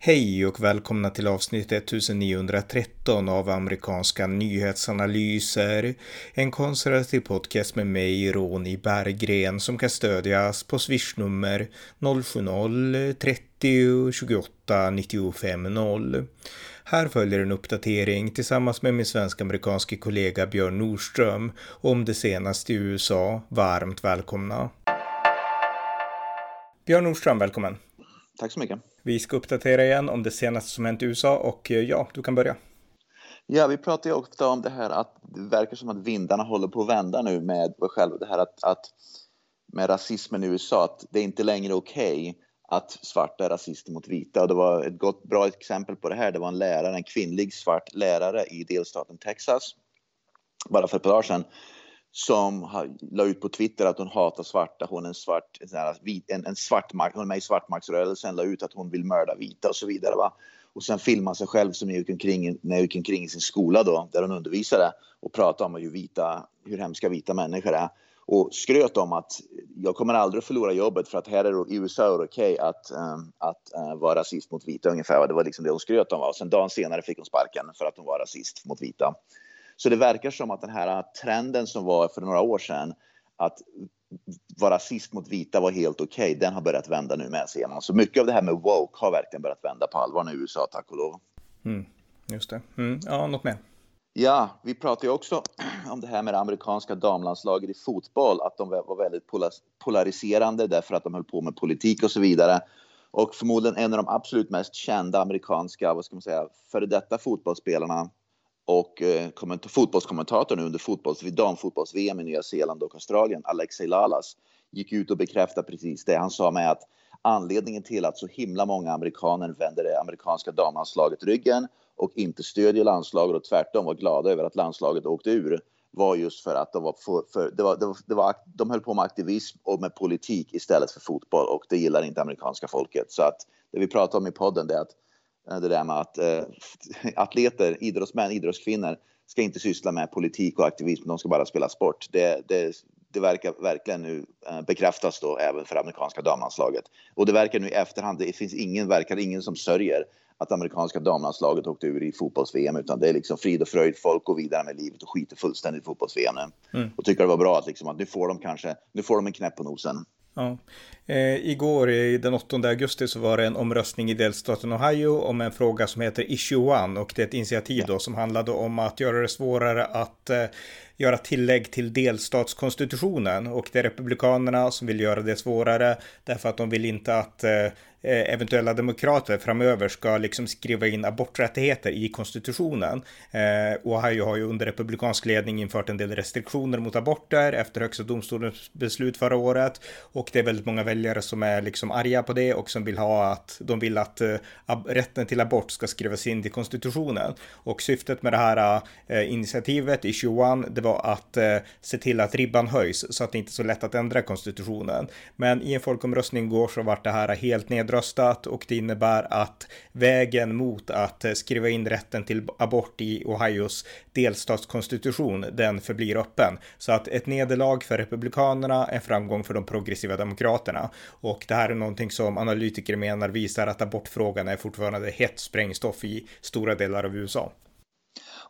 Hej och välkomna till avsnitt 1913 av amerikanska nyhetsanalyser. En konservativ podcast med mig, Ronny Berggren, som kan stödjas på swishnummer 070-30 28 95 0. Här följer en uppdatering tillsammans med min svensk-amerikanske kollega Björn Nordström om det senaste i USA. Varmt välkomna! Björn Nordström, välkommen! Tack så mycket! Vi ska uppdatera igen om det senaste som hänt i USA och eh, ja, du kan börja. Ja, vi pratar ju ofta om det här att det verkar som att vindarna håller på att vända nu med själva det här att, att med rasismen i USA, att det är inte längre okej okay att svarta är rasister mot vita. Och det var ett gott, bra exempel på det här. Det var en lärare, en kvinnlig svart lärare i delstaten Texas, bara för ett par dagar sedan, som har, la ut på Twitter att hon hatar svarta. Hon är en svart, en, en svart hon är med i svartmaktsrörelsen, la ut att hon vill mörda vita och så vidare. Va? Och sen filmar sig själv som gick omkring, när jag gick omkring i sin skola då, där hon undervisade och pratade om hur, vita, hur hemska vita människor är. Och skröt om att jag kommer aldrig att förlora jobbet för att här är, det, i USA är det okej okay att, um, att uh, vara rasist mot vita ungefär. Det var liksom det hon skröt om. Va? Och sen dagen senare fick hon sparken för att hon var rasist mot vita. Så det verkar som att den här trenden som var för några år sedan att vara rasist mot vita var helt okej, okay, den har börjat vända nu med man. Så mycket av det här med woke har verkligen börjat vända på allvar nu i USA, tack och lov. Mm, just det. Mm, ja, något mer? Ja, vi pratar ju också om det här med det amerikanska damlandslaget i fotboll, att de var väldigt polariserande därför att de höll på med politik och så vidare. Och förmodligen en av de absolut mest kända amerikanska, vad ska man säga, före detta fotbollsspelarna och eh, fotbollskommentatorn under fotbolls, damfotbolls-VM i Nya Zeeland och Australien, Alexei Lalas, gick ut och bekräftade precis det. Han sa med att anledningen till att så himla många amerikaner vänder det amerikanska damlandslaget ryggen och inte stödjer landslaget och tvärtom var glada över att landslaget åkte ur var just för att de, var för, för det var, det var, det var, de höll på med aktivism och med politik istället för fotboll och det gillar inte amerikanska folket. Så att det vi pratar om i podden det är att det där med att eh, atleter, idrottsmän, idrottskvinnor ska inte syssla med politik och aktivism, de ska bara spela sport. Det, det, det verkar verkligen nu eh, bekräftas då även för amerikanska damlandslaget. Och det verkar nu i efterhand, det finns ingen, verkar ingen som sörjer att amerikanska damlandslaget åkte ur i fotbolls-VM utan det är liksom frid och fröjd, folk går vidare med livet och skiter fullständigt i fotbolls-VM nu. Mm. Och tycker det var bra att, liksom, att nu får de kanske, nu får de en knäpp på nosen. Ja. Eh, igår, den 8 augusti, så var det en omröstning i delstaten Ohio om en fråga som heter Issue One och det är ett initiativ då som handlade om att göra det svårare att eh, göra tillägg till delstatskonstitutionen och det är republikanerna som vill göra det svårare därför att de vill inte att eh, eh, eventuella demokrater framöver ska liksom skriva in aborträttigheter i konstitutionen. Eh, Ohio har ju under republikansk ledning infört en del restriktioner mot aborter efter högsta domstolens beslut förra året och det är väldigt många väljare som är liksom arga på det och som vill ha att de vill att eh, rätten till abort ska skrivas in i konstitutionen och syftet med det här eh, initiativet i 21 det var att eh, se till att ribban höjs så att det inte är så lätt att ändra konstitutionen. Men i en folkomröstning igår så vart det här helt nedröstat och det innebär att vägen mot att eh, skriva in rätten till abort i Ohios delstatskonstitution, den förblir öppen. Så att ett nederlag för Republikanerna är framgång för de progressiva demokraterna. Och det här är någonting som analytiker menar visar att abortfrågan är fortfarande hett sprängstoff i stora delar av USA.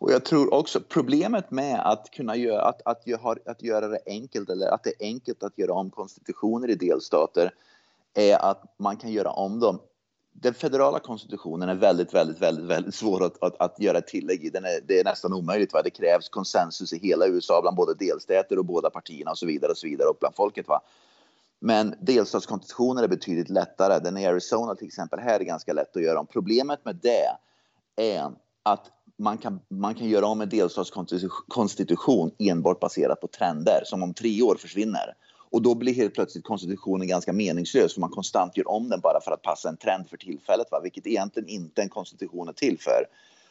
Och jag tror också problemet med att kunna göra, att, att, att göra det enkelt eller att det är enkelt att göra om konstitutioner i delstater är att man kan göra om dem. Den federala konstitutionen är väldigt, väldigt, väldigt, väldigt svår att, att, att göra tillägg i. Den är, det är nästan omöjligt. Va? Det krävs konsensus i hela USA bland både delstäter och båda partierna och så vidare och så vidare och bland folket. Va? Men delstatskonstitutionen är betydligt lättare. Den i Arizona till exempel här är ganska lätt att göra om. Problemet med det är att man kan, man kan göra om en delstatskonstitution enbart baserat på trender som om tre år försvinner. Och då blir helt plötsligt konstitutionen ganska meningslös för man konstant gör om den bara för att passa en trend för tillfället, va? vilket egentligen inte en konstitution är till för.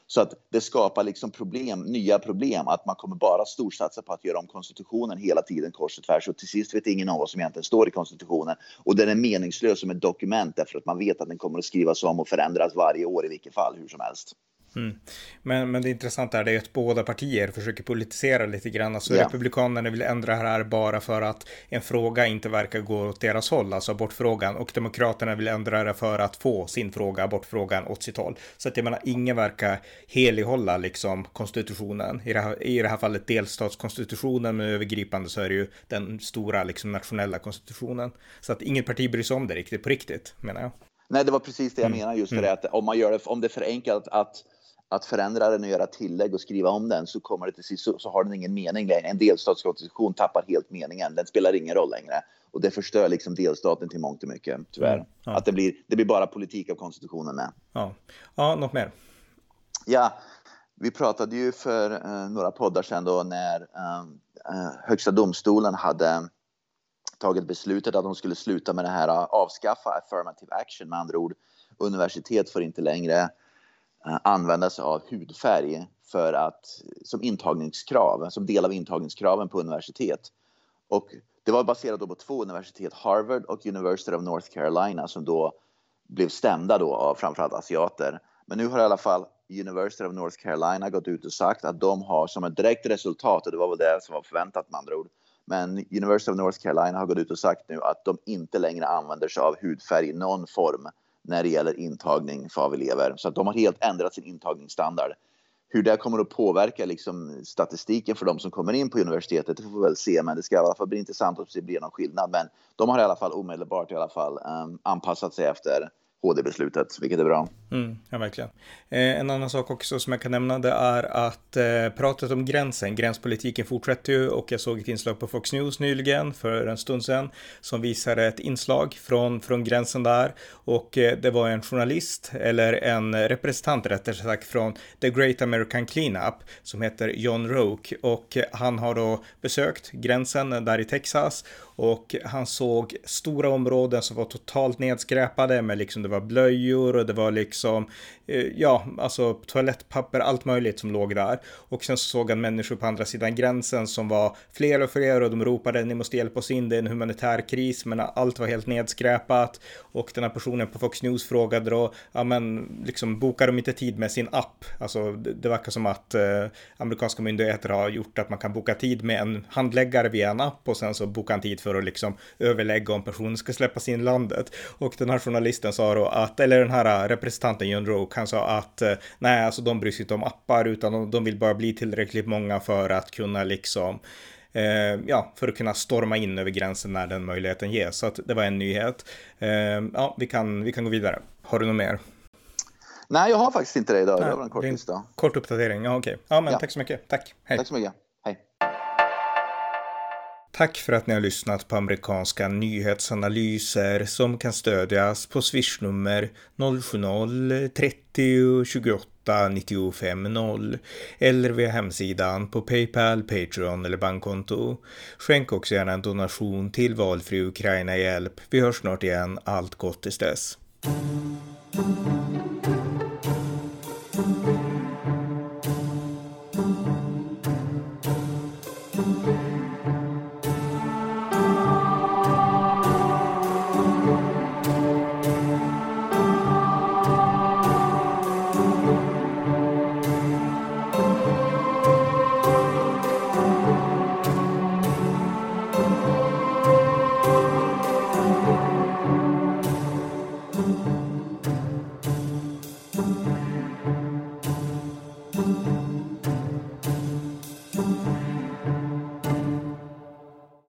Så att det skapar liksom problem, nya problem, att man kommer bara storsatsa på att göra om konstitutionen hela tiden kors och tvärs och till sist vet ingen av vad som egentligen står i konstitutionen och den är meningslös som ett dokument därför att man vet att den kommer att skrivas om och förändras varje år i vilket fall, hur som helst. Mm. Men, men det intressanta är det att båda partier försöker politisera lite grann. Alltså yeah. Republikanerna vill ändra det här bara för att en fråga inte verkar gå åt deras håll, alltså abortfrågan. Och Demokraterna vill ändra det för att få sin fråga, abortfrågan, åt sitt håll. Så att jag menar, ingen verkar helighålla liksom konstitutionen. I det här, i det här fallet delstatskonstitutionen, men övergripande så är det ju den stora liksom nationella konstitutionen. Så att inget parti bryr sig om det riktigt på riktigt, menar jag. Nej, det var precis det jag mm. menar just mm. det att om man gör det, om det är för enkelt att att förändra den och göra tillägg och skriva om den så kommer det till sist så, så har den ingen mening längre. En delstatskonstitution tappar helt meningen. Den spelar ingen roll längre och det förstör liksom delstaten till mångt och mycket tyvärr. Mm, ja. Att det blir, det blir bara politik av konstitutionen med. Ja, ja något mer? Ja, vi pratade ju för eh, några poddar sedan då när eh, eh Högsta domstolen hade tagit beslutet att de skulle sluta med det här eh, avskaffa affirmative action med andra ord. Universitet får inte längre Eh, använda sig av hudfärg för att, som intagningskrav, som del av intagningskraven på universitet. Och det var baserat på två universitet, Harvard och University of North Carolina, som då blev stämda då av framförallt asiater. Men nu har i alla fall University of North Carolina gått ut och sagt att de har som ett direkt resultat, och det var väl det som var förväntat med andra ord, men University of North Carolina har gått ut och sagt nu att de inte längre använder sig av hudfärg i någon form när det gäller intagning för av elever. Så att de har helt ändrat sin intagningsstandard. Hur det kommer att påverka liksom, statistiken för de som kommer in på universitetet, det får vi väl se. Men det ska i alla fall bli intressant att se om det blir någon skillnad. Men de har i alla fall omedelbart i alla fall um, anpassat sig efter HD-beslutet, vilket är bra. Mm, ja, verkligen. Eh, en annan sak också som jag kan nämna det är att eh, pratet om gränsen, gränspolitiken fortsätter ju och jag såg ett inslag på Fox News nyligen för en stund sedan som visade ett inslag från, från gränsen där och eh, det var en journalist eller en representant rättare sagt från The Great American Cleanup som heter John Roke och eh, han har då besökt gränsen där i Texas och han såg stora områden som var totalt nedskräpade med liksom det var blöjor och det var liksom Eh, ja, alltså toalettpapper, allt möjligt som låg där. Och sen så såg han människor på andra sidan gränsen som var fler och fler och de ropade ni måste hjälpa oss in, det är en humanitär kris, men allt var helt nedskräpat. Och den här personen på Fox News frågade då, ja men liksom bokar de inte tid med sin app? Alltså det, det verkar som att eh, amerikanska myndigheter har gjort att man kan boka tid med en handläggare via en app och sen så boka en tid för att liksom överlägga om personen ska släppas in i landet. Och den här journalisten sa då att, eller den här representanten John Roke, han sa att eh, nej, alltså de bryr sig inte om appar utan de, vill bara bli tillräckligt många för att kunna liksom eh, ja, för att kunna storma in över gränsen när den möjligheten ges. Så det var en nyhet. Ja, vi kan, vi kan gå vidare. Har du något mer? Nej, jag har faktiskt inte det idag. Nej, det var en kort lista. Kort uppdatering, ja okej. Ja, men ja. tack så mycket. Tack. Hej. Tack så mycket. Tack för att ni har lyssnat på amerikanska nyhetsanalyser som kan stödjas på swishnummer 070-30 28 95 0 eller via hemsidan på Paypal, Patreon eller bankkonto. Skänk också gärna en donation till valfri Ukraina Hjälp. Vi hörs snart igen. Allt gott tills dess.